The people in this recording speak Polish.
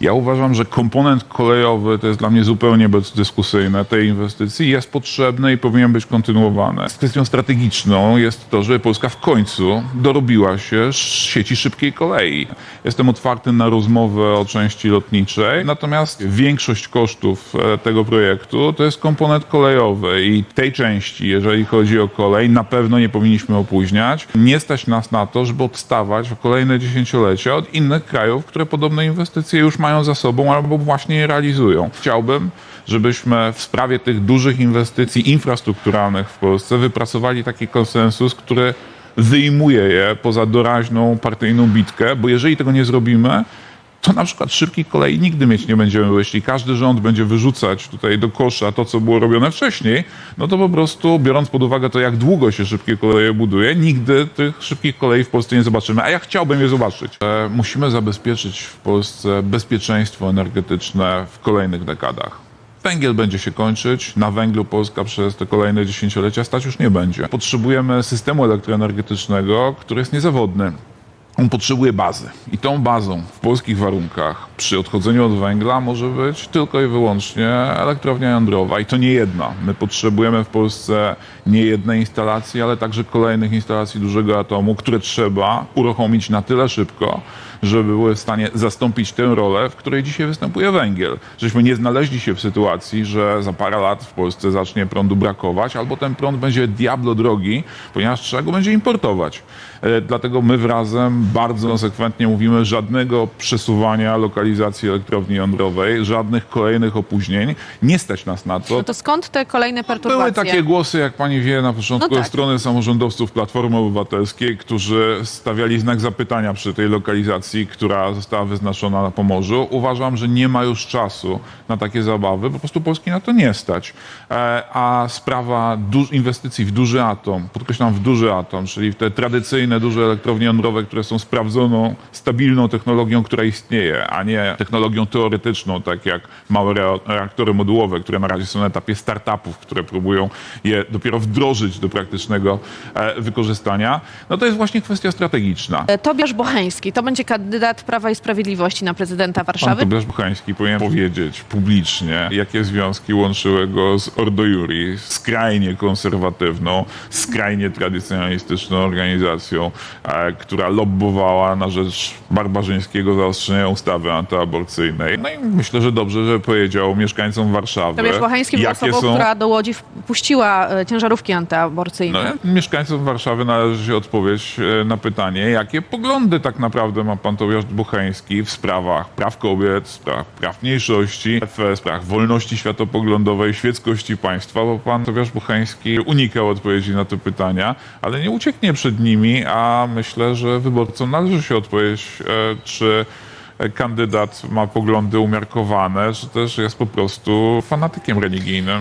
Ja uważam, że komponent kolejowy to jest dla mnie zupełnie bezdyskusyjne tej inwestycji, jest potrzebny i powinien być kontynuowany. Z kwestią strategiczną jest to, że Polska w końcu dorobiła się sieci szybkiej kolei. Jestem otwarty na rozmowę o części lotniczej, natomiast większość kosztów e, tego projektu to jest komponent kolejowy i tej części, jeżeli chodzi o kolej, na pewno nie powinniśmy opóźniać. Nie stać nas na to, żeby odstawać w kolejne dziesięciolecia od innych krajów, które podobne inwestycje już mają za sobą albo właśnie je realizują. Chciałbym, żebyśmy w sprawie tych dużych inwestycji infrastrukturalnych w Polsce wypracowali taki konsensus, który wyjmuje je poza doraźną partyjną bitkę, bo jeżeli tego nie zrobimy, to na przykład szybkich kolei nigdy mieć nie będziemy, bo jeśli każdy rząd będzie wyrzucać tutaj do kosza to, co było robione wcześniej, no to po prostu, biorąc pod uwagę to, jak długo się szybkie koleje buduje, nigdy tych szybkich kolei w Polsce nie zobaczymy, a ja chciałbym je zobaczyć. E, musimy zabezpieczyć w Polsce bezpieczeństwo energetyczne w kolejnych dekadach. Węgiel będzie się kończyć, na węglu Polska przez te kolejne dziesięciolecia stać już nie będzie. Potrzebujemy systemu elektroenergetycznego, który jest niezawodny. On potrzebuje bazy. I tą bazą w polskich warunkach przy odchodzeniu od węgla może być tylko i wyłącznie elektrownia jądrowa. I to nie jedna. My potrzebujemy w Polsce nie jednej instalacji, ale także kolejnych instalacji dużego atomu, które trzeba uruchomić na tyle szybko, żeby były w stanie zastąpić tę rolę, w której dzisiaj występuje węgiel. Żeśmy nie znaleźli się w sytuacji, że za parę lat w Polsce zacznie prądu brakować, albo ten prąd będzie diablo drogi, ponieważ trzeba go będzie importować. E, Dlatego my wrazem bardzo konsekwentnie mówimy żadnego przesuwania lokalizacji elektrowni jądrowej, żadnych kolejnych opóźnień. Nie stać nas na to. No to skąd te kolejne perturbacje? Były takie głosy, jak pani wie, na początku No tak. ze strony samorządowców Platformy Obywatelskiej, którzy stawiali znak zapytania przy tej lokalizacji, która została wyznaczona na Pomorzu. Uważam, że nie ma już czasu na takie zabawy, po prostu Polski na to nie stać. E, A sprawa inwestycji w duży atom, podkreślam w duży atom, czyli w te tradycyjne duże elektrownie jądrowe, które są sprawdzoną, stabilną technologią, która istnieje, a nie technologią teoretyczną, tak jak małe rea- reaktory modułowe, które na razie są na etapie startupów, które próbują je dopiero wdrożyć do praktycznego e, wykorzystania, no to jest właśnie kwestia strategiczna. E, Tobiasz Bocheński, to będzie kandydat Prawa i Sprawiedliwości na prezydenta Pan Warszawy. Tobiasz Buchański powinien powiedzieć publicznie, jakie związki łączyły go z Ordo Juris, skrajnie konserwatywną, skrajnie tradycjonalistyczną organizacją, e, która lobbowała na rzecz barbarzyńskiego zaostrzenia ustawy antyaborcyjnej. No i myślę, że dobrze, że powiedział mieszkańcom Warszawy, Tobiasz Bocheński był osobą, są... która do Łodzi wpuściła e, ciężarówki antyaborcyjne. No, mieszkańcom Warszawy należy się odpowiedź e, na pytanie, jakie poglądy tak naprawdę ma pan Tobiasz Bucheński w sprawach praw kobiet, w sprawach praw mniejszości, w sprawach wolności światopoglądowej, świeckości państwa, bo pan Tobiasz Bucheński unikał odpowiedzi na te pytania, ale nie ucieknie przed nimi, a myślę, że wyborcom należy się odpowiedzieć, e, czy kandydat ma poglądy umiarkowane, czy też jest po prostu fanatykiem religijnym.